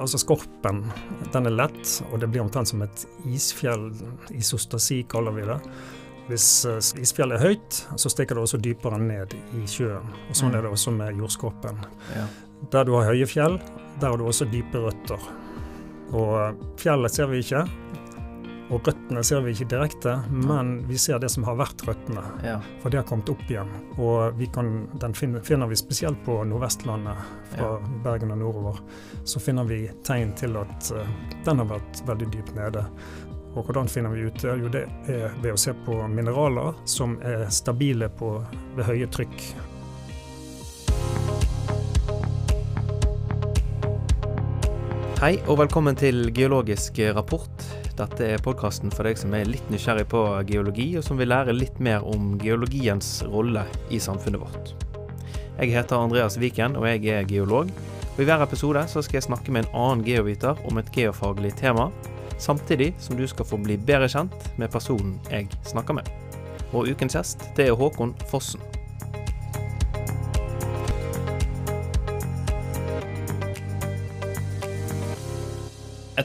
Altså Skorpen den er lett, og det blir omtrent som et isfjell. Isostasi kaller vi det. Hvis uh, isfjellet er høyt, så stikker det også dypere ned i sjøen. Og Sånn Mm. er det også med jordskorpen. Ja. Der du har høye fjell, der har du også dype røtter. Og uh, fjellet ser vi ikke, og røttene ser vi ikke direkte, men vi ser det som har vært røttene. ja. For det har kommet opp igjen. Og vi kan, den finner, finner vi spesielt på Nordvestlandet, fra Bergen og nordover. Så finner vi tegn til at eh, den har vært veldig dypt nede. Og hvordan finner vi ut det? Jo, det er ved å se på mineraler som er stabile på, ved høye trykk. Hei og velkommen til Geologisk rapport. Dette er podkasten for deg som er litt nysgjerrig på geologi, og som vil lære litt mer om geologiens rolle i samfunnet vårt. Jeg heter Andreas Viken, og jeg er geolog. Og I hver episode så skal jeg snakke med en annen geoviter om et geofaglig tema, samtidig som du skal få bli bedre kjent med personen jeg snakker med. Og ukens gjest, det er Håkon Fossen.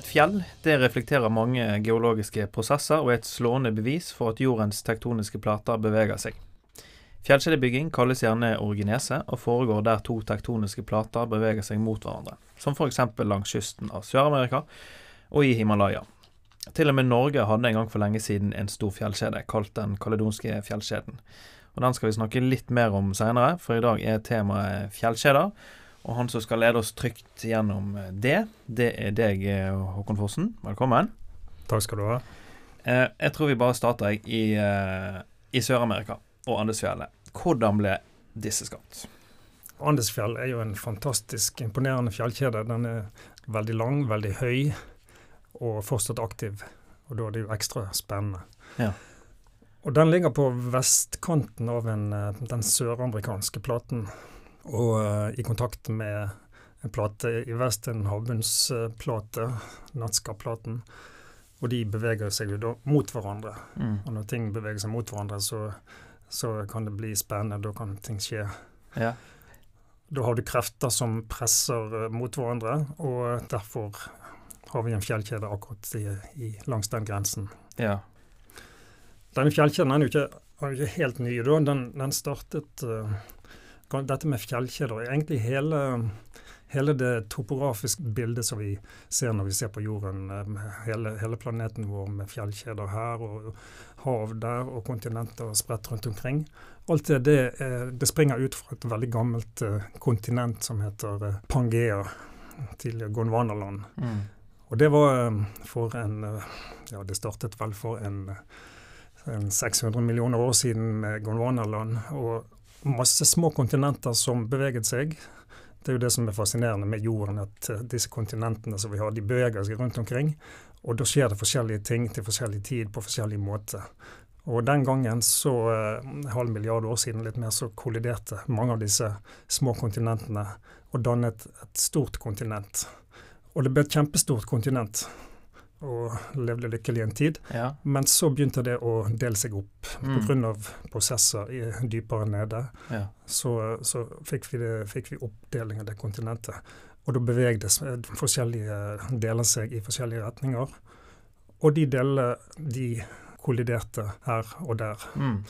Et fjell det reflekterer mange geologiske prosesser og er et slående bevis for at jordens tektoniske plater beveger seg. Fjellkjedebygging kalles gjerne originese og foregår der to tektoniske plater beveger seg mot hverandre, som f.eks. langs kysten av Sør-Amerika og i Himalaya. Til og med Norge hadde en gang for lenge siden en stor fjellkjede kalt den kaledonske fjellkjeden. Og Den skal vi snakke litt mer om seinere, for i dag er temaet fjellkjeder. Og han som skal lede oss trygt gjennom det, det er deg, eh, Håkon Fossen. Velkommen. Takk skal du ha. Eh, jeg tror vi bare starter i, eh, i Sør-Amerika og Andesfjellet. Hvordan ble disse skapt? Andesfjell er jo en fantastisk imponerende fjellkjede. Den er veldig lang, veldig høy og fortsatt aktiv. Og da er det jo ekstra spennende. Ja. Og den ligger på vestkanten av en, eh, den søramerikanske platen. Og uh, i kontakt med en plate i vest, en havbunnsplate, Natska-platen. Og de beveger seg jo da mot hverandre. Mm. Og når ting beveger seg mot hverandre, så, så kan det bli spennende. Da kan ting skje. Ja. Da har du krefter som presser eh, mot hverandre, og derfor har vi en fjellkjede akkurat i, i, langs den grensen. ja. Denne fjellkjeden er jo ikke, er ikke helt ny. Den, den startet kan- Dette med fjellkjeder Egentlig hele, hele det topografiske bildet som vi ser når vi ser på jorden, eh, hele, hele planeten vår med fjellkjeder her og hav der og kontinenter spredt rundt omkring. Alt det, det, eh, det springer ut fra et veldig gammelt eh, kontinent som heter Pangea, tidligere Gondwanaland. Mm. Og det var for en Ja, det startet vel for en, en 600 millioner år siden med Gondwanaland. Og masse små kontinenter som beveget seg. Det er jo det som er fascinerende med jorden, at eh, disse kontinentene som vi har, de beveger seg rundt omkring. Og da skjer det forskjellige ting til forskjellig tid på forskjellig måte. Og den gangen, så eh, en halv milliard år siden, litt mer, så kolliderte mange av disse små kontinentene og dannet et stort kontinent. Og det ble et kjempestort kontinent, og levde lykkelig en tid. ja. Men så begynte det å dele seg opp Mm. pga. prosesser i, dypere nede. ja. Så, så fikk, vi det, fikk vi oppdeling av det kontinentet. Og da bevegde forskjellige deler seg i forskjellige retninger. Og de delene, de kolliderte her og der. Mm.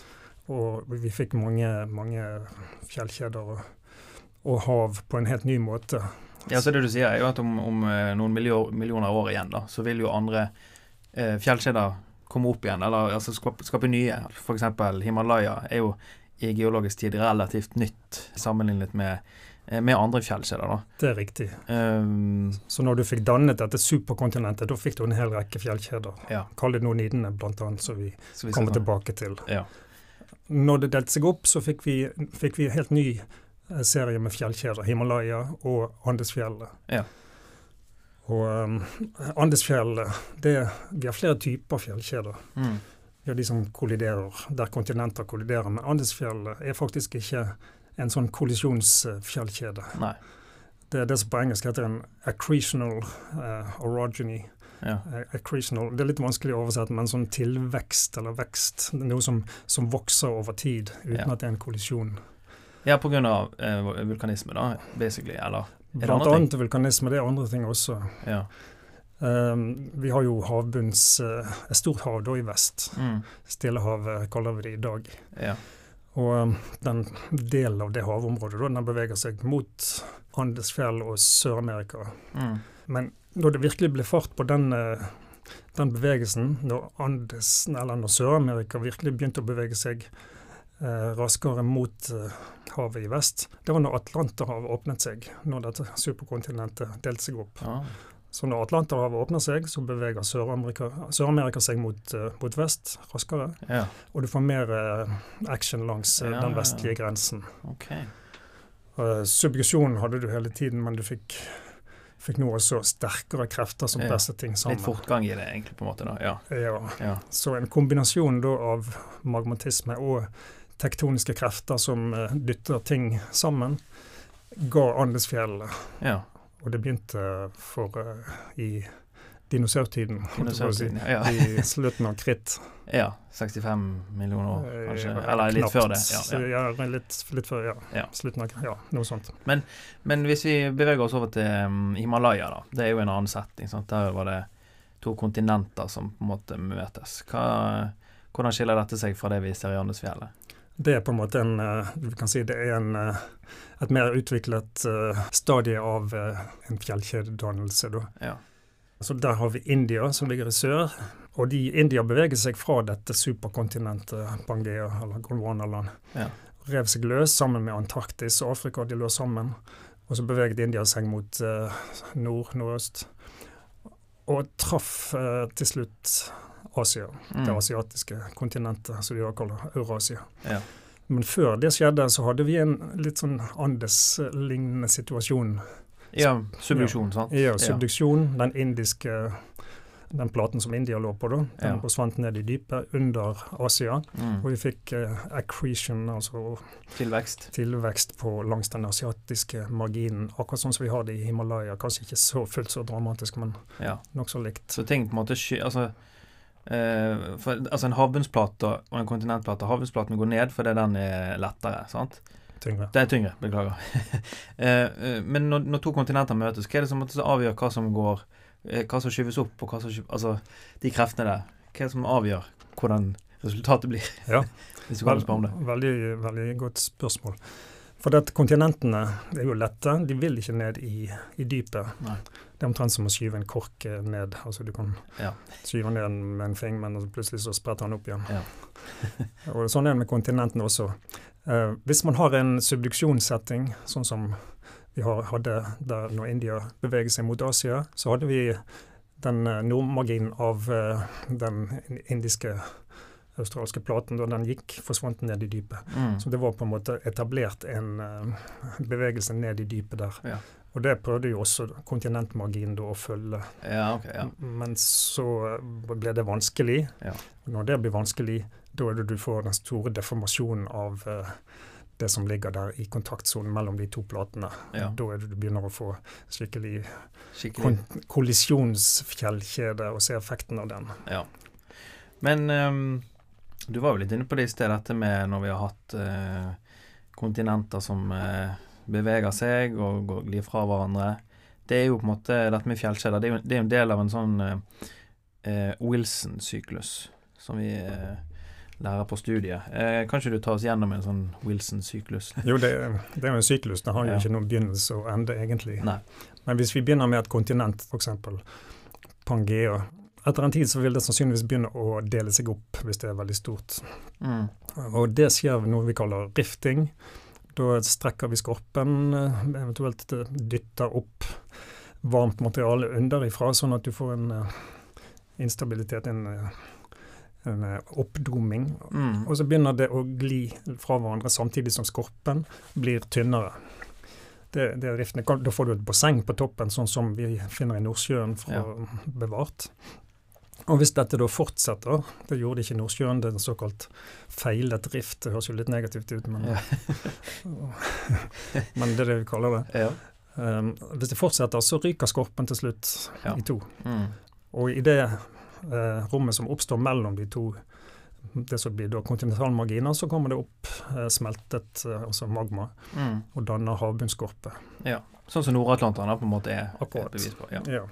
Og vi fikk mange, mange fjellkjeder og, og hav på en helt ny måte. Ja, så det du sier er jo at om, om eh, noen millio- millioner år igjen, da, så vil jo andre eh, fjellkjeder komme opp igjen, eller altså skape, skape nye. F.eks. Himalaya er jo i geologisk tid relativt nytt sammenlignet med, eh, med andre fjellkjeder. da. Det er riktig. Um, Så når du fikk dannet dette superkontinentet, da fikk du en hel rekke fjellkjeder. ja, Kaledonidene blant annet, som vi vi kommer tilbake til. Ja. Når det delte seg opp, så fikk vi, fikk vi helt ny eh, serie med fjellkjeder. Himalaya og Andesfjellet. Ja. Og um, Andesfjellet, det, vi har flere typer fjellkjeder. Mm. Vi har de som kolliderer, der kontinenter kolliderer. Men Andesfjellet er faktisk ikke en sånn kollisjonsfjellkjede. Nei. Det er det som på engelsk heter en accretional uh, orogeny. Ja. Eh, accretional, Det er litt vanskelig å oversette, men sånn tilvekst eller vekst. Noe som, som vokser over tid uten Ja. at det er en kollisjon. Ja, av eh, vulkanisme, da, basically. Eller Blant annet vulkanisme. Det er andre ting også. Ja. Um, vi har jo havbunns uh, Et stort hav da i vest. Mm. Stillehavet kaller vi det i dag. Ja. Og um, den delen av det havområdet da, den beveger seg mot Andesfjell og Sør-Amerika. Mm. Men når det virkelig ble fart på den, uh, den bevegelsen, når, Andes, eller når Sør-Amerika virkelig begynte å bevege seg raskere mot uh, havet i vest, det var når Atlanterhavet åpnet seg, når dette superkontinentet delte seg opp. Ja. Så når Atlanterhavet åpner seg, så beveger Sør-Amerika Sør seg mot, uh, mot, vest raskere. ja. Og du får mer action langs Ja, den vestlige grensen. Okay. Subduksjon hadde du hele tiden, men du fikk, fikk nå også sterkere krefter som presset ting sammen. Litt fortgang i det, egentlig, på en måte. da. Ja. Ja. ja. Så en kombinasjon da av magmatisme og tektoniske krefter som uh, dytter ting sammen, ga Andesfjellet. ja. Og det begynte for uh, i dinosaurtiden, si. Dinosaurtiden, ja. I slutten av kritt. ja. 65 millioner år, kanskje. Eh, Eller litt knapt. før det. Ja, ja. Ja, litt, litt før, ja. Slutten av Ja, noe sånt. Men hvis vi beveger oss over til um, Himalaya, da. Det er jo en annen setting. Sant? Der var det to kontinenter som på en måte møtes. Hva, hvordan skiller dette seg fra det vi ser i Andesfjellet? Det er på en måte en eh, Du kan si det er en, eh, et mer utviklet eh, stadie av eh, en fjellkjededannelse. Da. Ja. Så der har vi India, som ligger i sør. Og de, India beveger seg fra dette superkontinentet Pangea, eller Gondwanaland. Ja. Rev seg løs sammen med Antarktis og Afrika. De lå sammen. Og så beveget India seg mot eh, nord, nordøst. Og traff eh, til slutt Asia. Mm. Det asiatiske kontinentet, som de da kaller Eurasia. Ja. Men før det skjedde, så hadde vi en litt sånn Andes-lignende situasjon. ja, subduksjon, sant? Ja, subduksjon. Den indiske den platen som India lå på, da, den Ja. forsvant ned i dypet under Asia. Mm. Og vi fikk eh, accretion, altså Tilvekst. tilvekst på langs den asiatiske marginen. Akkurat sånn som vi har det i Himalaya. Kanskje ikke så fullt så dramatisk, men Ja. nokså likt. Så ting på en måte sky... Altså, eh, for, altså en havbunnsplate og en kontinentplate Havbunnsplaten går ned fordi den er lettere. sant? Tyngre. Det er tyngre, beklager. uh, uh, men når, når to kontinenter møtes, hva er det som, avgjør hva som går Hva som skyves opp, og hva som skyves Altså, de kreftene der. Hva er det som avgjør hvordan resultatet blir? Ja. Hvis du kan spørre om det. Veldig, veldig godt spørsmål. For at kontinentene er jo lette. De vil ikke ned i, i dypet. Nei. Det er omtrent som å skyve en kork eh, ned. Altså Du kan Ja. skyve ned med en fing, men plutselig så spretter den opp igjen. Ja. og Sånn er det med kontinentene også. Eh, hvis man har en subduksjonssetting, sånn som vi har, hadde der når India beveget seg mot Asia, så hadde vi den eh, nordmarginen av eh, den indiske australske platen da den gikk, forsvant ned i dypet. Mm. Så det var på en måte etablert en eh, bevegelse ned i dypet der. Ja. Og det prøvde jo også kontinentmarginen da å følge. ja, okay, Ja. Men så eh, ble det vanskelig. Ja. Når det blir vanskelig, da er det du får den store deformasjonen av eh, det som ligger der i kontaktsonen mellom de to platene. Ja. Da er det du begynner å få skikkelig Skikkelig. kollisjonsfjellkjede og se effekten av den. Ja. Men um, du var jo litt inne på det i sted, dette med når vi har hatt uh, kontinenter som eh, beveger seg og går, glir fra hverandre. Det er jo på en måte dette med fjellkjeder. Det er jo det er en del av en sånn eh, eh, Wilson-syklus som vi eh, lærer på studiet. Eh, kan ikke du ta oss gjennom en sånn Wilson-syklus? Jo, det, det er jo en syklus. Den har jo Ja. ikke noen begynnelse og ende, egentlig. Nei. Men hvis vi begynner med et kontinent, f.eks. Pangea Etter en tid så vil det sannsynligvis begynne å dele seg opp hvis det er veldig stort. Mm. Og det skjer noe vi kaller rifting. Da strekker vi skorpen, eh, eventuelt dytter opp varmt materiale underifra, sånn at du får en eh, instabilitet, en, eh, en eh, oppdoming. Mm. Og så begynner det å gli fra hverandre samtidig som skorpen blir tynnere. Det, det. Da får du et basseng på toppen, sånn som vi finner i Nordsjøen fra bevart. Og hvis dette da fortsetter, det gjorde ikke Nordsjøen, det er en såkalt feilet rift, det høres jo litt negativt ut, men, men det er det vi kaller det. ja. Um, hvis det fortsetter, så ryker skorpen til slutt Ja. i to. Mm. Og i det uh, rommet som oppstår mellom de to det som blir da kontinentalmarginer, så kommer det opp uh, smeltet, uh, altså magma, Mm. og danner havbunnskorpe. Ja. Sånn som Nord-Atlanteren da, på en måte er Akkurat. et bevis på. Ja. Ja.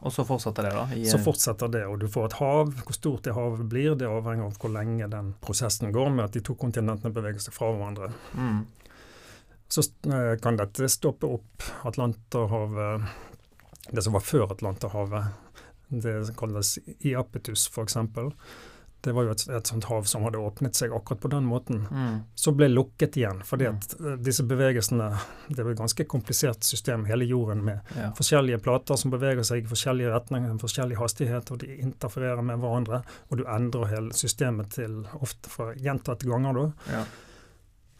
Og så fortsetter det, da? I, Så fortsetter det, og du får et hav. Hvor stort det havet blir, det avhenger av hvor lenge den prosessen går med at de to kontinentene beveger seg fra hverandre. mm. Så eh, kan dette stoppe opp Atlanterhavet, det som var før Atlanterhavet. Det kalles Iapetus, f.eks. Det var jo et, et sånt hav som hadde åpnet seg akkurat på den måten. Mm. Så ble lukket igjen, fordi at eh, disse bevegelsene Det er et ganske komplisert system, hele jorden, med Ja. forskjellige plater som beveger seg i forskjellige retninger, forskjellig hastighet, og de interfererer med hverandre. Og du endrer hele systemet til ofte for gjentatte ganger, da. Ja.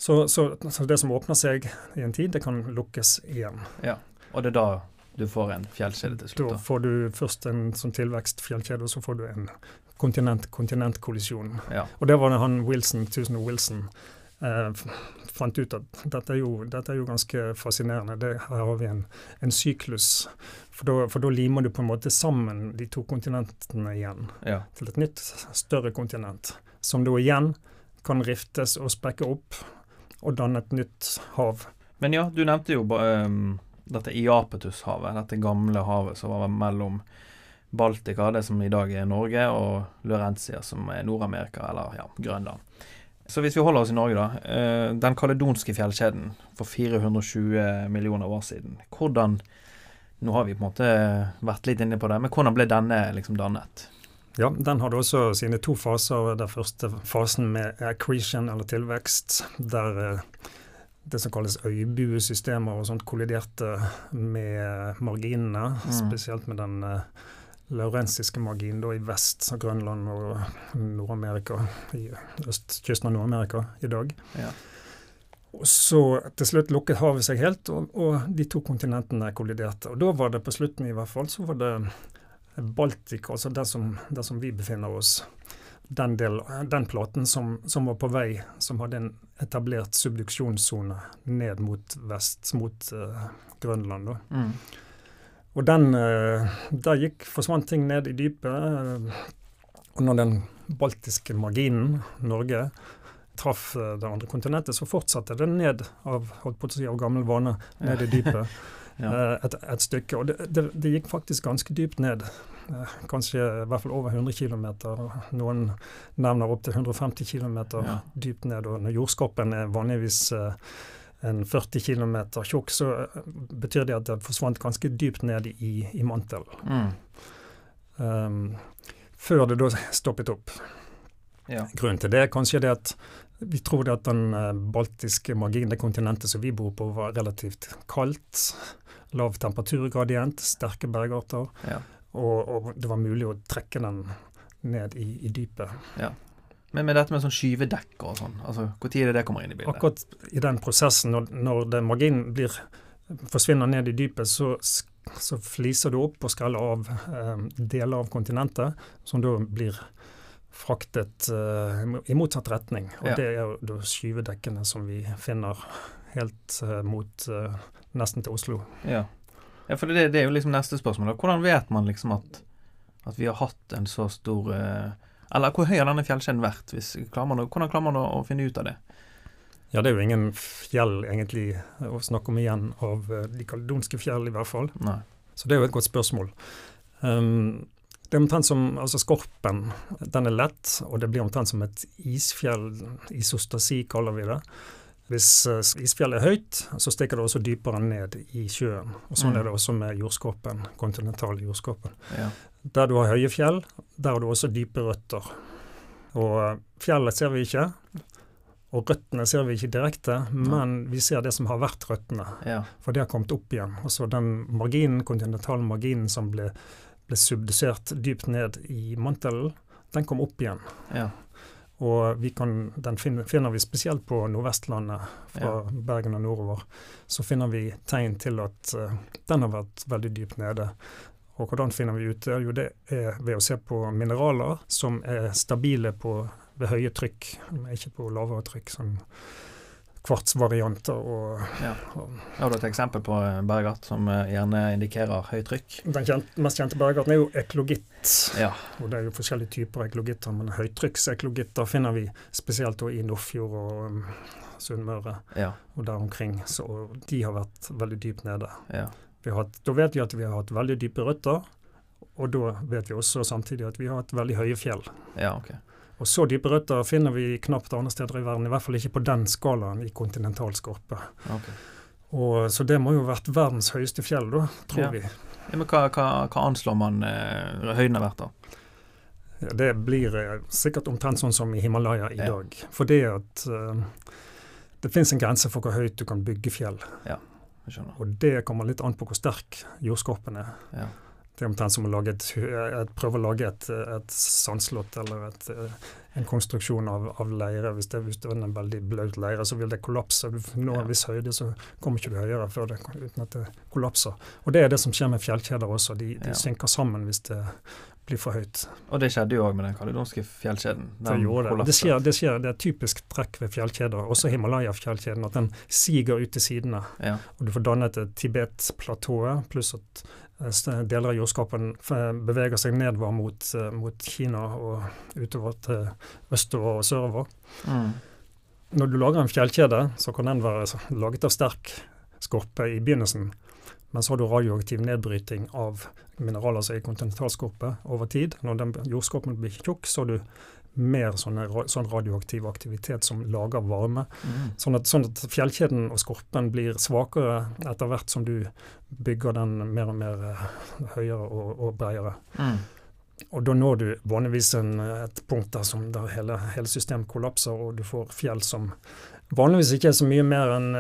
Så, så, så det som åpner seg i en tid, det kan lukkes igjen. Og det er da du får en fjellkjede til slutt? Da Da. får du først en sånn tilvekstfjellkjede, og så får du en kontinent-kontinent-kollisjon. Ja. Og det var det han Wilson, Tusen og Wilson eh, fant ut at dette er jo, dette er jo ganske fascinerende. Det, her har vi en, en syklus. For da, limer du på en måte sammen de to kontinentene igjen ja. til et nytt, større kontinent. Som da igjen kan riftes og sprekke opp og danne et nytt hav. Men ja, du nevnte jo um, dette Iapetushavet, dette gamle havet som var mellom Baltika, det som i dag er Norge, og Laurentia, som er Nord-Amerika, eller ja, Grønland. Så hvis vi holder oss i Norge, da. eh, Den kaledonske fjellkjeden for 420 millioner år siden. Hvordan Nå har vi på en måte vært litt inne på det, men hvordan ble denne liksom dannet? Ja, Den hadde også sine to faser. Den første fasen med accretion, eller tilvekst, der eh, det som kalles øybuesystemer og sånt kolliderte med marginene, Mm. spesielt med den uh, laurensiske magien da i vest, Grønland og Nord-Amerika, i østkysten av Nord-Amerika i dag. Ja. Og så til slutt lukket havet seg helt, og, og de to kontinentene kolliderte. Og da var det på slutten i hvert fall, så var det Baltika, altså der som, der som vi befinner oss. Den, del, den platen som, som var på vei, som hadde en etablert subduksjonssone ned mot vest, mot uh, Grønland. da. Mm. Og den, eh, der gikk, forsvant ting ned i dypet. eh, Og når den baltiske marginen, Norge, traff eh, det andre kontinentet, så fortsatte det ned av, si, av gammel vane, ned i dypet. Ja. eh, et, et stykke. Og det, det, det gikk faktisk ganske dypt ned. Eh, Kanskje i hvert fall over 100 km. Noen nevner opptil 150 km Ja. dypt ned. Og når jordskorpen er vanligvis eh, en 40 km tjukk, så eh, betyr det at det forsvant ganske dypt ned i, i mantelen. Mm. Um, før det da stoppet opp. Ja. Grunnen til det er kanskje det at vi tror det at den eh, baltiske marginen, det kontinentet som vi bor på, var relativt kaldt. Lav temperaturgradient, sterke bergarter. Ja. Og, og det var mulig å trekke den ned i, i dypet. Men med dette med sånn skyvedekker og sånn, altså når er det det kommer inn i bildet? Akkurat i den prosessen, når, når den marginen blir, forsvinner ned i dypet, så, så fliser du opp og skreller av eh, deler av kontinentet, som da blir fraktet eh, i motsatt retning. Og Ja. det er da skyvedekkene som vi finner helt eh, mot eh, nesten til Oslo. Ja, ja for det, det er jo liksom neste spørsmål. da. Hvordan vet man liksom at, at vi har hatt en så stor eh, Eller hvor høy har denne fjellkjeden vært? Hvis, klarer man, hvordan klarer man å, å finne ut av det? Ja, det er jo ingen fjell egentlig å snakke om igjen av eh, de kaledonske fjell, i hvert fall. Nei. Så det er jo et godt spørsmål. Um, det er omtrent som altså Skorpen. Den er lett, og det blir omtrent som et isfjell. Isostasi kaller vi det. Hvis uh, isfjellet er høyt, så stikker det også dypere ned i sjøen. Og Sånn Mm. er det også med jordskorpen, kontinentale jordskorpen. Ja. Der du har høye fjell, der har du også dype røtter. Og uh, fjellet ser vi ikke, og røttene ser vi ikke direkte, men vi ser det som har vært røttene. ja. For det har kommet opp igjen. Altså den marginen, kontinentale marginen som ble, ble subdusert dypt ned i mantelen, den kom opp igjen. ja. Og vi kan, den finner, finner vi spesielt på Nordvestlandet, fra Ja. Bergen og nordover. Så finner vi tegn til at uh, den har vært veldig dypt nede. Og hvordan finner vi ut det? Jo, det er ved å se på mineraler som er stabile på, ved høye trykk, ikke på lavere trykk. Som kvartsvarianter. Og, ja. Har du et eksempel på bergart som gjerne indikerer høyt trykk? Den kjent, mest kjente bergarten er jo eklogitt. Ja. Og det er jo forskjellige typer eklogitter, men høytrykkseklogitter finner vi spesielt i Nordfjord og um, Sunnmøre ja. og der omkring. Så de har vært veldig dypt nede. Ja. Hatt, da vet vi at vi har hatt veldig dype røtter, og da vet vi også samtidig at vi har hatt veldig høye fjell. Ja, okay. Og så dype røtter finner vi knapt andre steder i verden, i hvert fall ikke på den skalaen i kontinentalskorpe. Okay. Og, så det må jo ha vært verdens høyeste fjell, da, tror ja. vi. Ja, men hva, hva, hva anslår man eh, høyden har vært, da? Ja, det blir eh, sikkert omtrent sånn som i Himalaya i Ja. dag. For det at eh, det fins en grense for hvor høyt du kan bygge fjell. Skjønner. Og det kommer litt an på hvor sterk jordskorpen er. Ja. Det er omtrent som å lage et, et, prøve å lage et, et sandslott eller et, eh, en konstruksjon av, av leire. Hvis det, hvis det er en veldig blaut leire, så vil det kollapse. Du når en viss høyde, så kommer ikke du høyere før det, uten at det kollapser. Og det er det som skjer med fjellkjeder også. De, de Ja. synker sammen hvis det blir for høyt. Og det skjedde jo òg med den kaledonske fjellkjeden. Det gjorde det. Det skjer, det skjer, det er typisk trekk ved fjellkjeder, også Himalaya-fjellkjeden, at den siger ut til sidene. Ja. Og du får dannet et Tibet-platået, pluss at eh, deler av jordskapen beveger seg nedover mot, eh, mot Kina og utover til østover og sørover. Mm. Når du lager en fjellkjede, så kan den være laget av sterk skorpe i begynnelsen, men så har du radioaktiv nedbryting av mineraler som er i kontinentalskorpe over tid. Når den jordskorpen blir tjukk, så har du mer sånne, sånn radioaktiv aktivitet som lager varme. Mm. Sånn at, sånn at fjellkjeden og skorpen blir svakere etter hvert som du bygger den mer og mer eh, høyere og, og bredere. Mm. Og da når du vanligvis en, et punkt der, som der hele, hele systemet kollapser, og du får fjell som vanligvis ikke er så mye mer enn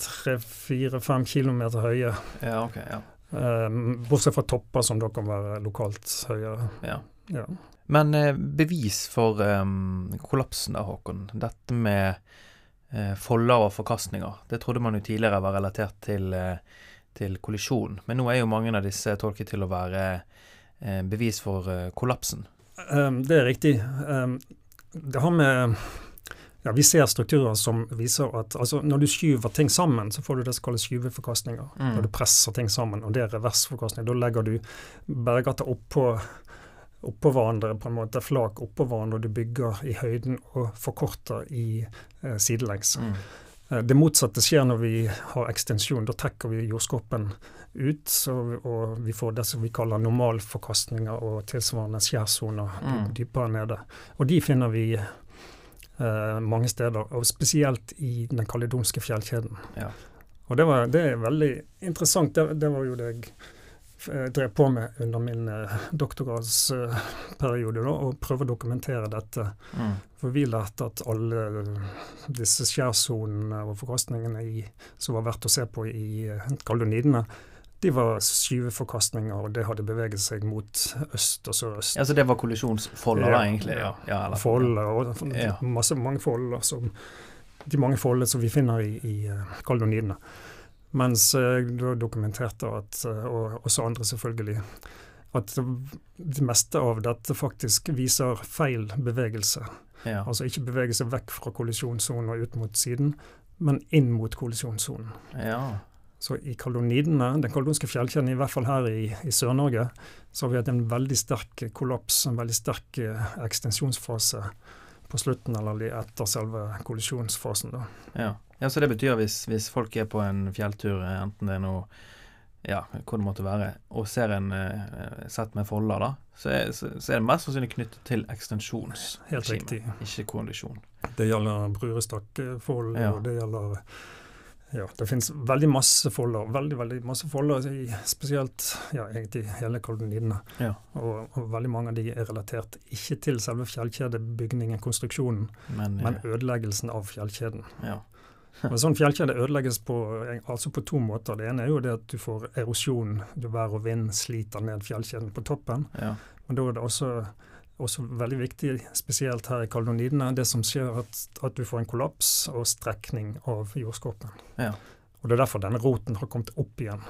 tre-fire-fem kilometer høye. Ja, ok. Ja. Eh, bortsett fra topper som da kan være lokalt høyere. ja. Ja. Men eh, bevis for um, kollapsen da, Håkon. Dette med eh, folder og forkastninger. Det trodde man jo tidligere var relatert til, eh, til kollisjon. Men nå er jo mange av disse tolket til å være eh, bevis for kollapsen. Um, det er riktig. Um, det har med ja, Vi ser strukturer som viser at altså, når du skyver ting sammen, så får du det som kalles skyveforkastninger. Mm. Når du presser ting sammen, og det er reversforkastning. Da legger du bergarter oppå oppå hverandre, på en måte flak oppå hverandre, og du bygger i høyden og forkorter i eh, sidelengs. Mm. Eh, Det motsatte skjer når vi har ekstensjon. Da trekker vi jordskorpen ut, så, og vi får det som vi kaller normalforkastninger og tilsvarende skjærsoner Mm. dypere nede. Og de finner vi eh, mange steder, og spesielt i den kaledonske fjellkjeden. Ja. Og det, var, det er veldig interessant. Det, det var jo det jeg eh, drev på med under min eh, doktorgradsperiode, å prøve å dokumentere dette. Mm. For vi lærte at alle disse skjærsonene og forkastningene i, som var verdt å se på i eh, de var skyveforkastninger, og det hadde beveget seg mot øst og sørøst. Ja, så det var kollisjonsfolder, da, egentlig? Ja, ja, eller- Folder og Ja. masse mange folder som De mange foldene som vi finner i, i eh, kaldonidene. Mens jeg da dokumenterte at, eh, og også andre selvfølgelig, at det meste av dette faktisk viser feil bevegelse. ja. Altså ikke bevegelse vekk fra kollisjonssonen og ut mot siden, men inn mot kollisjonssonen. ja. Så i kaldonidene, den kaldonske fjellkjeden, i hvert fall her i, i Sør-Norge, så har vi hatt en veldig sterk kollaps, en veldig sterk eh, ekstensjonsfase på slutten, eller etter selve kollisjonsfasen. da. Ja. ja, så det betyr hvis, hvis folk er på en fjelltur, eh, enten det er noe ja, hvor det måtte være, og ser en eh, sett med folder, da, så er, så, så er det mest sannsynlig knyttet til ekstensjons. Helt riktig. Ikke kondisjon. Det gjelder Brurestakkfold, Ja. og det gjelder ja, Det finnes veldig masse folder, veldig veldig masse folder, spesielt ja, egentlig hele kaldonidene. Ja. Og, og veldig mange av de er relatert ikke til selve fjellkjedebygningen, konstruksjonen, Men, men eh, ødeleggelsen av fjellkjeden. ja. En sånn fjellkjede ødelegges på, altså på to måter. Det ene er jo det at du får erosjon. Du Vær og vind sliter ned fjellkjeden på toppen. ja. Men da er det også, også veldig viktig, spesielt her i kaldonidene, det som skjer at, at du får en kollaps og strekning av jordskorpen. Ja. Og Det er derfor denne roten har kommet opp igjen,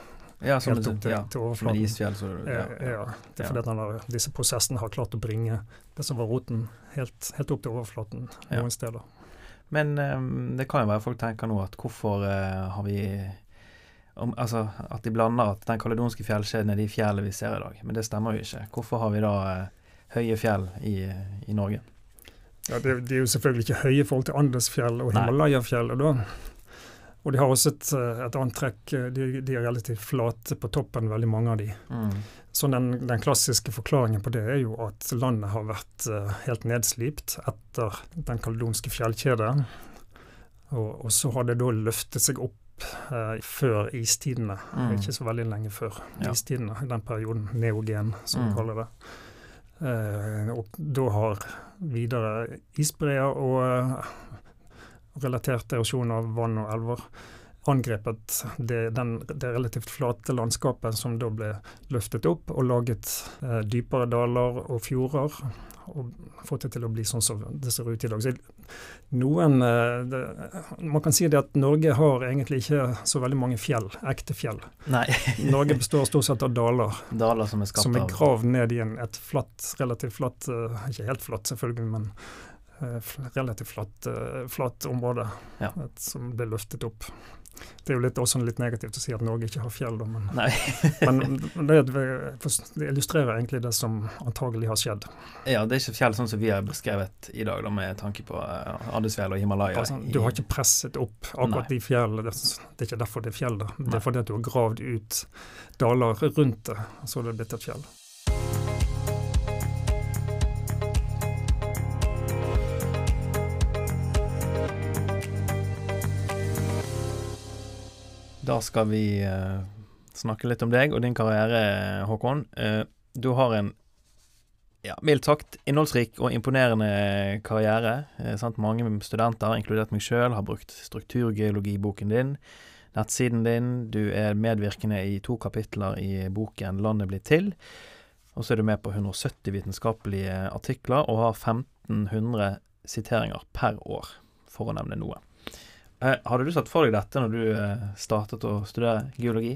Ja, som, helt opp til, ja, til overflaten. isfjell, så Ja, ja. Det er fordi at den har, disse prosessene har klart å bringe det som var roten, helt, helt opp til overflaten noen steder. Men um, det kan jo være folk tenker nå at hvorfor uh, har vi om, altså at de blander at den kaledonske fjellkjeden er de fjellene vi ser i dag. Men det stemmer jo ikke. Hvorfor har vi da uh, høye fjell i, i Norge? Ja, det, de er jo selvfølgelig ikke høye i forhold til Andesfjell og Himalaya-fjellet. da. Og de har også et, et annet trekk. De, de, er relativt flate på toppen, veldig mange av de. Mm. Så den, den, klassiske forklaringen på det er jo at landet har vært uh, helt nedslipt etter den kaledonske fjellkjeden. Og, og, så har det da løftet seg opp eh, før istidene, mm. ikke så veldig lenge før ja. istidene, i den perioden, neogen, som mm. vi kaller det. Uh, og da har videre isbreer og relatert erosjon av vann og elver angrepet det, den, det relativt flate landskapet som da ble løftet opp og laget eh, dypere daler og fjorder. Og fått det til å bli sånn som det ser ut i dag. Så noen, eh, det, man kan si det at Norge har egentlig ikke så veldig mange fjell, ekte fjell. Norge består stort sett av daler. Daler Som er Som er gravd ned i en, et flatt, relativt flatt, uh, ikke helt flatt selvfølgelig, men uh, relativt flatt, flatt område ja. et, som ble løftet opp. Det er jo litt, også litt negativt å si at Norge ikke har fjell, da, men, men det, det, illustrerer egentlig det som antagelig har skjedd. Ja, det er ikke fjell sånn som vi har beskrevet i dag, da, med tanke på uh, Andesfjell og Himalaya. Altså, du har ikke presset opp akkurat Nei. de fjellene. Det, det, er ikke derfor det er fjell da. Det er fordi at du har gravd ut daler rundt det, og så er det blitt et fjell. Da skal vi uh, snakke litt om deg og din karriere, Håkon. Uh, du har en ja, mildt sagt innholdsrik og imponerende karriere. Eh, sant? Mange studenter, inkludert meg sjøl, har brukt strukturgeologiboken din, nettsiden din. Du er medvirkende i to kapitler i boken 'Landet blir til'. Og så er du med på 170 vitenskapelige artikler og har 1500 siteringer per år, for å nevne noe. Eh, hadde du satt for deg dette når du eh, startet å studere geologi?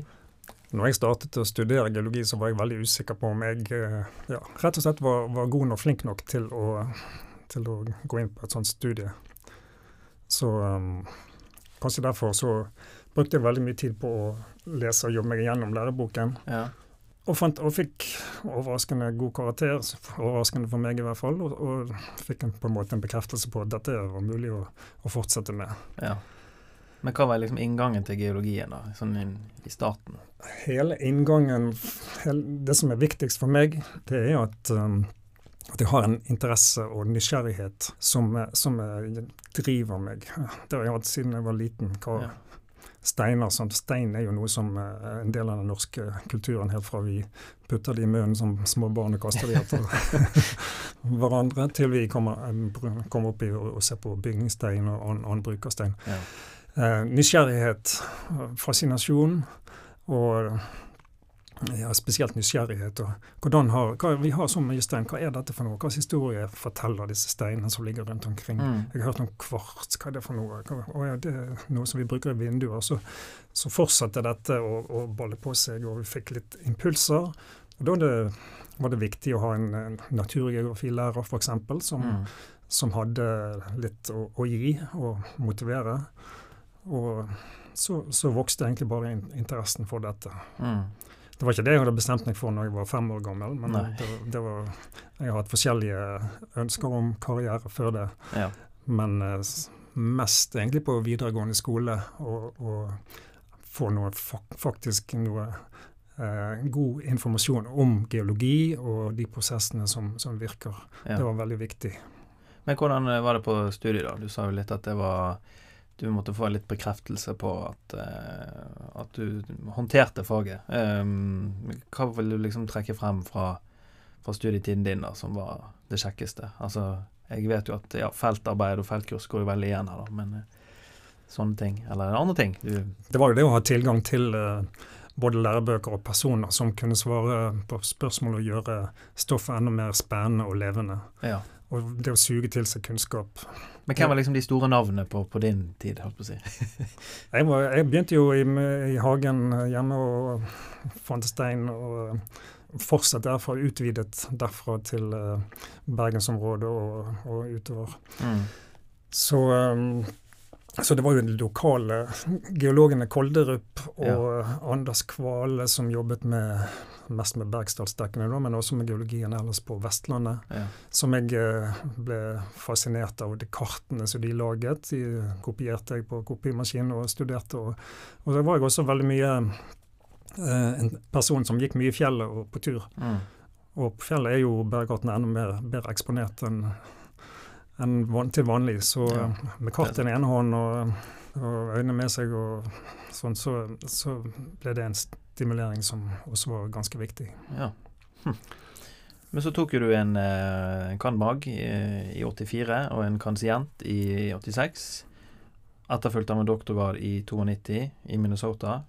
Når jeg startet å studere geologi, så var jeg veldig usikker på om jeg eh, ja, rett og slett var, var god og flink nok til å, til å, gå inn på et sånt studie. Så um, kanskje derfor så brukte jeg veldig mye tid på å lese og jobbe meg gjennom læreboken. Ja. Og, fant, og, fikk overraskende god karakter, overraskende for meg i hvert fall. Og, og fikk en, på en måte en bekreftelse på at dette var mulig å, å fortsette med. Ja. Men hva var liksom inngangen til geologien da, sånn i, i starten? Hele inngangen hele, Det som er viktigst for meg, det er at, um, at jeg har en interesse og nysgjerrighet som, som driver meg. Det har jeg hatt siden jeg var liten. Hva, ja. Steiner, sånn. Stein er jo noe som er uh, en del av den norske kulturen, helt fra vi putter det i munnen som små barn og kaster det etter hverandre, til vi kommer, um, kommer opp i og, ser på bygningsstein og annen bruk av stein. Ja eh, nysgjerrighet, fascinasjon og ja, spesielt nysgjerrighet. og har, hva, Vi har så mye stein. Hva er dette for noe? Hva slags historie forteller disse steinene som ligger rundt omkring? Mm. Jeg har hørt om kvarts. Hva er det for noe? Hva, ja, det er noe som vi bruker i vinduer. Så, så fortsatte dette å, å, balle på seg, og vi fikk litt impulser. Og Da det, var det viktig å ha en, en naturgeografilærer, f.eks., som, mm. som hadde litt å, å gi og motivere. Og så, så, vokste egentlig bare interessen for dette. Mm. Det var ikke det jeg hadde bestemt meg for når jeg var fem år gammel, men det, det, var, jeg har hatt forskjellige ønsker om karriere før det. Ja. Men eh, mest egentlig på videregående skole og, og få noe, faktisk noe eh, god informasjon om geologi og de prosessene som, som virker. Ja. Det var veldig viktig. Men hvordan var det på studiet, da? Du sa jo litt at det var du måtte få litt bekreftelse på at, uh, at du håndterte faget. Um, hva vil du liksom trekke frem fra, fra studietiden din da, som var det kjekkeste? Altså, jeg vet jo at ja, feltarbeid og feltkurs går jo veldig igjen her, da, men uh, sånne ting. Eller andre ting. Du det var jo det å ha tilgang til uh, både lærebøker og personer som kunne svare på spørsmål og gjøre stoffet enda mer spennende og levende. Ja. Og det å suge til seg kunnskap. Men hvem var liksom de store navnene på, på din tid? holdt på å si? jeg, var, jeg, begynte jo i, i, hagen hjemme og fant stein. og fortsatt derfra, utvidet derfra til uh, bergensområdet og, og utover. Mm. Så, um, så det var jo de lokale geologene Kolderup og ja. Anders Kvale som jobbet med, mest med Bergsdalsdekkene, men også med geologien ellers på Vestlandet. Ja. Som jeg uh, ble fascinert av. De kartene som de laget, de kopierte jeg på kopimaskin og studerte. Og, og så var jeg også veldig mye eh, en person som gikk mye i fjellet og på tur. Mm. Og på fjellet er jo bergartene enda mer, bedre eksponert enn enn van, til vanlig. Så ja. med kart i den ene hånden og, og øynene med seg, og sånn, så, så, ble det en stimulering som også var ganske viktig. Ja. Hm. Men så tok jo du en, kanbag en cand.mag i, i, 84 og en kansient i 86. Etterfulgt av en doktorgrad i 92 i Minnesota.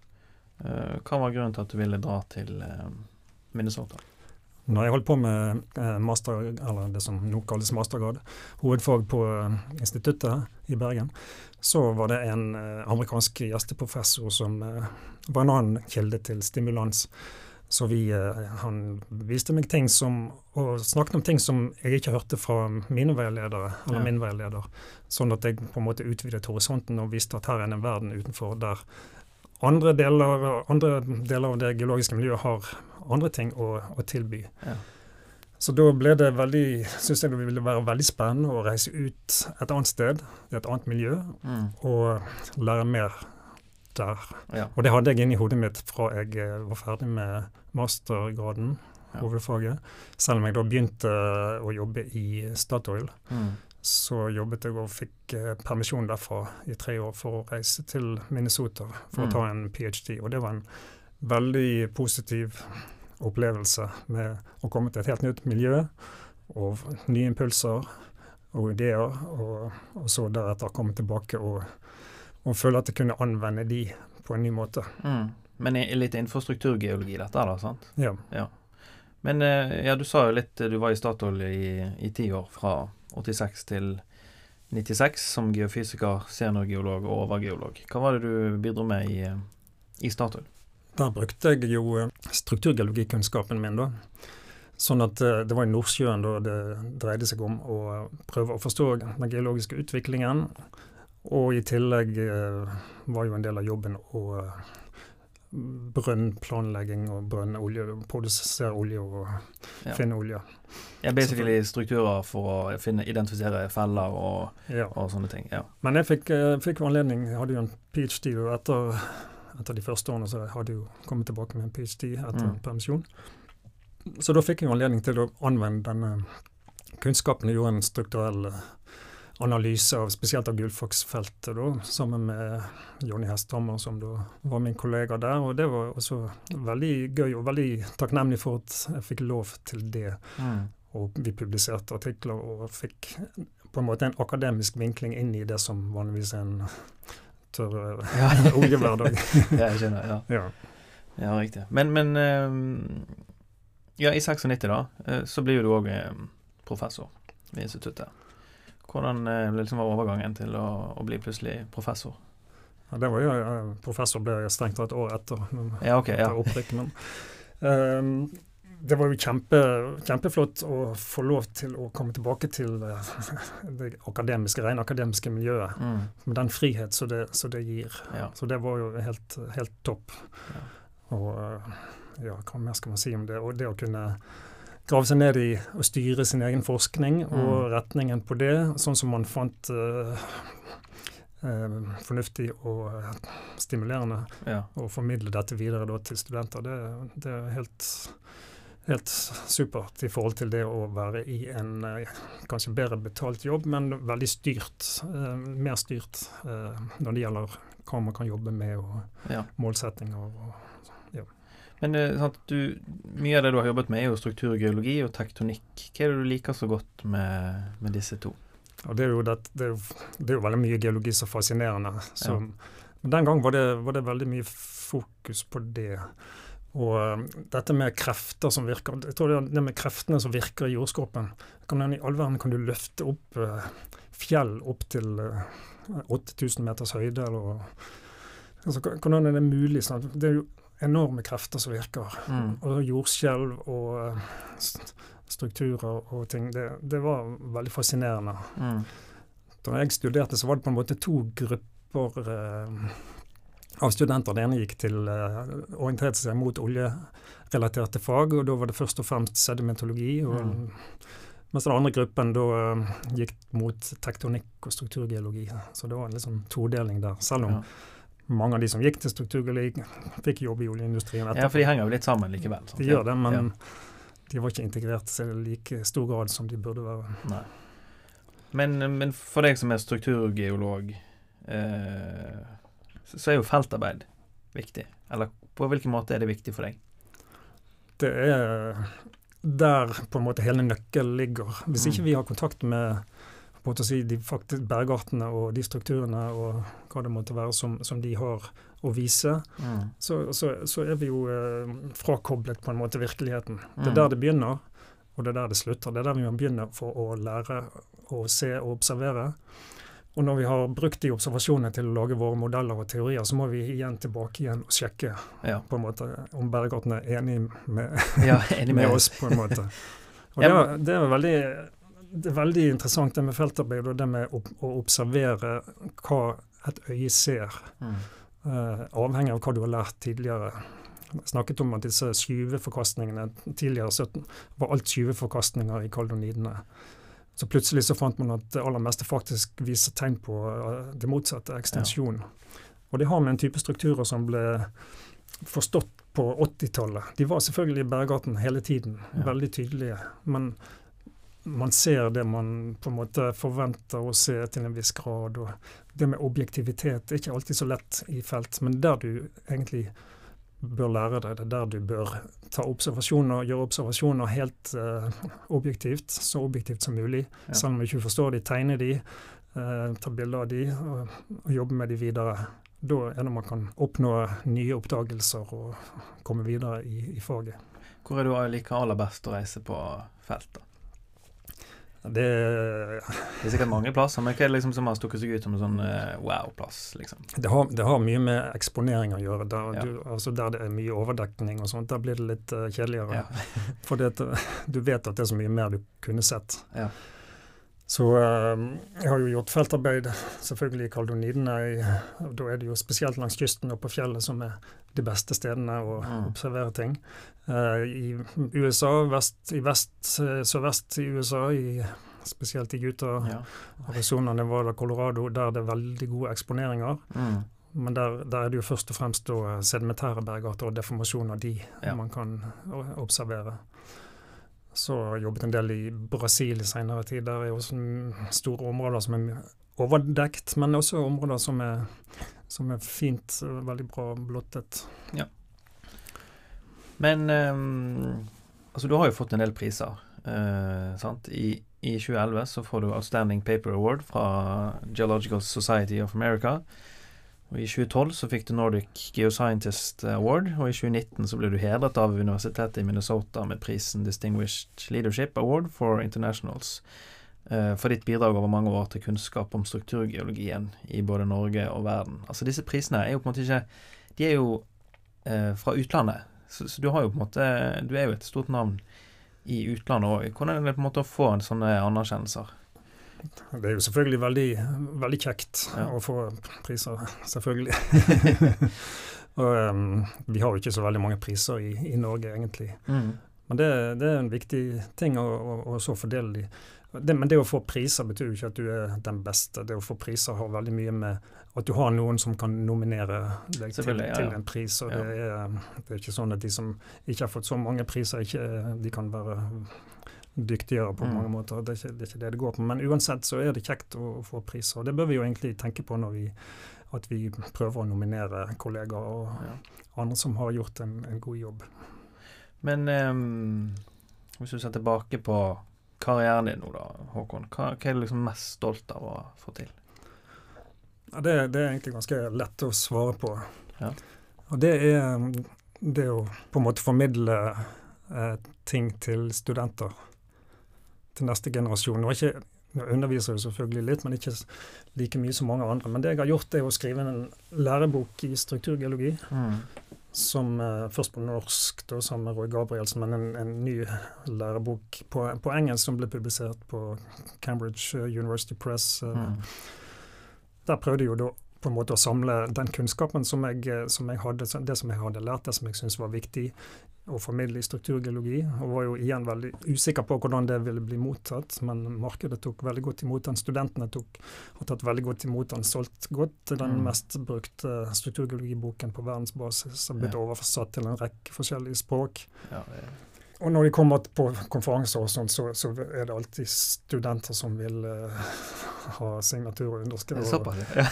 Eh, hva var grunnen til at du ville dra til eh, Minnesota? Når jeg holdt på med eh, master, eller det som nå kalles mastergrad, hovedfag på eh, instituttet i Bergen, så var det en eh, amerikansk gjesteprofessor som var en annen kilde til stimulans. Så vi, han viste meg ting som, og snakket om ting som jeg ikke hørte fra mine veiledere, eller ja. min veileder. Sånn at jeg på en måte utvidet horisonten og viste at her er en verden utenfor der andre deler, andre deler av det geologiske miljøet har andre ting å, å tilby. Ja. Så da ble det veldig, syns jeg det ville være veldig spennende å reise ut et annet sted, i et annet miljø, mm. og lære mer der. Ja. Og det hadde jeg inni hodet mitt fra jeg eh, var ferdig med mastergraden, ja. hovedfaget. Selv om jeg da begynte å jobbe i Statoil, mm. så jobbet jeg og fikk eh, permisjon derfra i tre år for å reise til Minnesota for mm. å ta en ph.d. Og det var en veldig positiv opplevelse med å komme til et helt nytt miljø og nye impulser og ideer, og, og så deretter komme tilbake og, og, føle at jeg kunne anvende de på en ny måte. Mm. Men litt infrastrukturgeologi dette, da? sant? Ja. ja. Men eh, ja, du sa jo litt Du var i Statoil i ti år, fra 86 til 96, som geofysiker, seniorgeolog og overgeolog. Hva var det du bidro med i, i Statoil? Der brukte jeg jo eh, strukturgeologikunnskapen min, da. Sånn at eh, det var i Nordsjøen da det dreide seg om å prøve å forstå den geologiske utviklingen. Og i tillegg eh, var jo en del av jobben å brønnplanlegging og brønnolje, produsere olje og ja. finne olje. Ja, basically strukturer for å finne, identifisere feller og, ja. og sånne ting. ja. Men jeg fikk, fikk anledning, jeg hadde jo en ph.d. etter etter de første årene så hadde jeg jo kommet tilbake med en ph.d. etter mm. permisjon. Så da fikk jeg jo anledning til å anvende denne kunnskapen. og gjorde en strukturell eh, analyse av spesielt av Gullfox-feltet, da, sammen med Jonny Hesthammer, som da var min kollega der. Og det var også veldig gøy og veldig takknemlig for at jeg fikk lov til det. Mm. Og vi publiserte artikler og fikk på en måte en akademisk vinkling inn i det som vanligvis er en tørr ja. oljehverdag. jeg skjønner, ja. ja. ja riktig. Men, men um, ja, i 96 da, eh, så blir jo du òg professor ved instituttet. Hvordan eh, liksom overgangen til å, å, bli plutselig professor? Ja, det var jo, Professor ble jeg strengt tatt et år etter, ja, okay, etter opprykk. Men um, det var jo kjempe, kjempeflott å få lov til å komme tilbake til eh, det akademiske, rene akademiske miljøet. Mm. Med den frihet som det, det, gir. Ja. Så det var jo helt, helt topp. Ja. Og eh, ja, hva mer skal man si om det? Og det å kunne grave seg ned i og styre sin egen forskning mm. og retningen på det, sånn som man fant uh, uh, fornuftig og stimulerende. Ja. Og formidle dette videre da, til studenter. Det, det er helt helt supert i forhold til det å være i en eh, kanskje bedre betalt jobb, men veldig styrt. Eh, mer styrt eh, når det gjelder hva man kan jobbe med og ja. målsettinger. Og, ja. Men du, mye av det du har jobbet med, er jo strukturgeologi og tektonikk. Hva er det du liker så godt med, med disse to? Og det, er jo det, det, er jo, det, er jo veldig mye geologi som er fascinerende. Så, ja. Den gang var det, var det veldig mye fokus på det. Og um, dette med krefter som virker Jeg tror det med kreftene som virker i jordskorpen. Kan, I all verden kan du løfte opp uh, fjell opp til uh, 8000 meters høyde. Eller, altså, hvordan er det mulig? Sånn? Det er jo enorme krefter som virker. Mm. Og jordskjelv og strukturer og ting. Det, det, var veldig fascinerende. Mm. Da jeg studerte, så var det på en måte to grupper eh, av studenter. Den ene gikk til uh, orienterte seg mot oljerelaterte fag, og da var det først og fremst sedimentologi. Og, Mm. Mens den andre gruppen da uh, gikk mot tektonikk og strukturgeologi. Så det var en liksom todeling der. Selv om Ja. mange av de som gikk til strukturgeologi, fikk jobb i oljeindustrien ja, for de henger jo litt sammen likevel. sant? de gjør det, men Ja. de var ikke integrert i like stor grad som de burde være. Nei. Men, men for deg som er strukturgeolog, eh, så er jo feltarbeid viktig. Eller på hvilken måte er det viktig for deg? Det er der på en måte hele nøkkelen ligger. Hvis Mm. ikke vi har kontakt med si, de faktisk bergartene og de strukturene og hva det måtte være som, som de har å vise, Mm. så, så, så er vi jo eh, frakoblet på en måte virkeligheten. Det Mm. er der det begynner, og det er der det slutter. Det er der vi må begynne for å lære å se og observere. Og når vi har brukt de observasjonene til å lage våre modeller og teorier, så må vi igjen tilbake igjen og sjekke Ja. på en måte om Bergarten er enig med, ja, enig med med oss, på en måte. Og det, er, det, er veldig, det er veldig interessant det med feltarbeid og det med å, å observere hva et øye ser. Mm. uh, avhengig av hva du har lært tidligere. Jeg snakket om at disse skyveforkastningene tidligere 17 var alt skyveforkastninger i kaldonidene. Så plutselig så fant man at det aller meste faktisk viser tegn på eh, det motsatte, ekstensjon. Og det har med en type strukturer som ble forstått på 80-tallet. De var selvfølgelig i Bergaten hele tiden, Ja. veldig tydelige. Men man ser det man på en måte forventer å se til en viss grad. og Det med objektivitet er ikke alltid så lett i felt, men der du egentlig bør lære deg, det er der du bør ta observasjoner, gjøre observasjoner helt uh, objektivt, så objektivt som mulig. Ja. Selv om du ikke forstår de, tegne de, uh, ta bilder av de og, og jobbe med de videre. Da er det man kan oppnå nye oppdagelser og komme videre i, i faget. Hvor er du liker aller best å reise på feltet? Det, Det er sikkert mange plasser, men hva er det liksom som har stukket seg ut som en sånn eh, wow-plass, liksom? det, har, det har mye med eksponering å gjøre. Der, Ja. du, altså der det er mye overdekning og sånt, der blir det litt uh, kjedeligere. Ja. For du vet at det er så mye mer du kunne sett. Ja. Så eh, jeg har jo gjort feltarbeid selvfølgelig i Kaldonidene. og Da er det jo spesielt langs kysten og på fjellet som er de beste stedene å Mm. observere ting. Eh, I USA, vest, i vest, eh, sørvest i USA, i, spesielt i Utah, Ja. Arizona, Nevada, Colorado, der det er veldig gode eksponeringer. Mm. Men der, der er det jo først og fremst da sedimentære bergarter og deformasjoner de Ja. man kan observere. Så jeg jobbet en del i Brasil i senere tid. Der er også store områder som er overdekt, men også områder som er, som er fint, veldig bra blottet. Men um, altså, du har jo fått en del priser, uh, sant? I, I 2011 så får du Outstanding Paper Award fra Geological Society of America. Og I 2012 så fikk du Nordic Geoscientist Award, og i 2019 så ble du hedret av Universitetet i Minnesota med prisen Distinguished Leadership Award for Internationals eh, for ditt bidrag over mange år til kunnskap om strukturgeologien i både Norge og verden. Altså Disse prisene er jo på en måte ikke De er jo eh, fra utlandet, så, så du har jo på en måte Du er jo et stort navn i utlandet òg. Hvordan er det på en måte å få en sånne anerkjennelser? Det er jo selvfølgelig veldig, veldig kjekt Ja. å få priser, selvfølgelig. og um, vi har jo ikke så veldig mange priser i, i Norge, egentlig. Mm. Men det, det er en viktig ting å, å, å så fordele de. Det, men det å få priser betyr jo ikke at du er den beste. Det å få priser har veldig mye med at du har noen som kan nominere deg til, ja, ja, til en pris. Og det, er, det er ikke sånn at de som ikke har fått så mange priser, ikke, de kan være dyktigere på Mm. mange måter. Det er, ikke, det er ikke det det går på. Men uansett så er det kjekt å, å få priser. Og det bør vi jo egentlig tenke på når vi at vi prøver å nominere kollegaer og Ja. andre som har gjort en, en god jobb. Men um, hvis du ser tilbake på karrieren din nå, da, Håkon. Hva, hva er du liksom mest stolt av å få til? Ja, det, det er egentlig ganske lett å svare på. Ja. Og det er det å på en måte formidle eh, ting til studenter. Til neste generasjon. Nå, ikke, jeg underviser jeg selvfølgelig litt, men ikke like mye som mange andre. Men det jeg har gjort, er å skrive en lærebok i strukturgeologi. Mm. som uh, først på norsk, da, sammen med Roy Gabrielsen, men en, en ny lærebok på, på, engelsk som ble publisert på Cambridge University Press. Mm. Der prøvde jeg jo da på en måte å samle den kunnskapen som jeg, som jeg hadde, det som jeg hadde lært, det som jeg syntes var viktig å formidle i strukturgeologi. Og var jo igjen veldig usikker på hvordan det ville bli mottatt. Men markedet tok veldig godt imot den. Studentene tok, har tatt veldig godt imot den. Solgt godt den mm. mest brukte strukturgeologiboken på verdensbasis. Har blitt ja. oversatt til en rekke forskjellige språk. Ja, det og når de kommer på konferanser, og sånt, så, så, er det alltid studenter som vil uh, ha signatur og underskrive. Ja.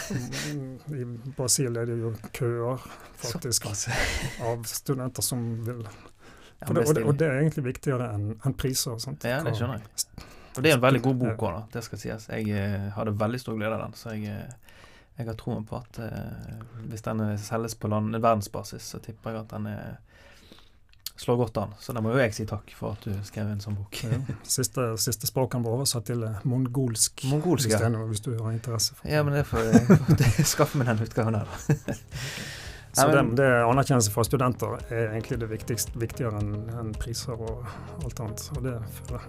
I Brasil er det jo køer faktisk av studenter som vil ja, det, og, det, og, det, er egentlig viktigere enn en priser. Sant? Ja, det skjønner jeg. Og det er en veldig god bok òg, det skal sies. Jeg uh, hadde veldig stor glede av den. Så jeg, uh, jeg har troen på at eh, hvis den selges på land, verdensbasis, så tipper jeg at den er slår godt an. Så da må jo jeg si takk for at du skrev en sånn bok. ja. Siste, siste språket ble oversatt til eh, mongolsk, mongolsk ja. hvis du har interesse for det. Ja, men det får jeg skaffe meg den utgaven her, da. Så det, det anerkjennelse fra studenter er egentlig det viktigste, viktigere enn en priser og alt annet. Og det,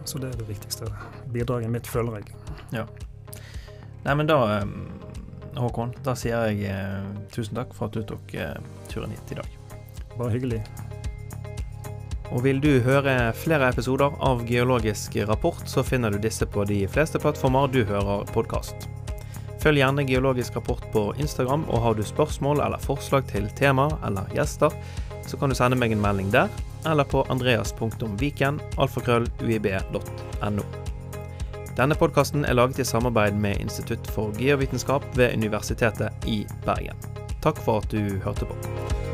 så det er det viktigste bidraget mitt, føler jeg. Ja. Nei, men da, Håkon, da sier jeg eh, tusen takk for at du tok eh, turen hit i dag. Bare hyggelig. Og vil du høre flere episoder av Geologisk rapport, så finner du disse på de fleste plattformer du hører podkast. Følg gjerne Geologisk rapport på Instagram, og har du spørsmål eller forslag til tema eller gjester, så kan du sende meg en melding der, eller på andreas.viken. Denne podkasten er laget i samarbeid med Institutt for geovitenskap ved Universitetet i Bergen. Takk for at du hørte på.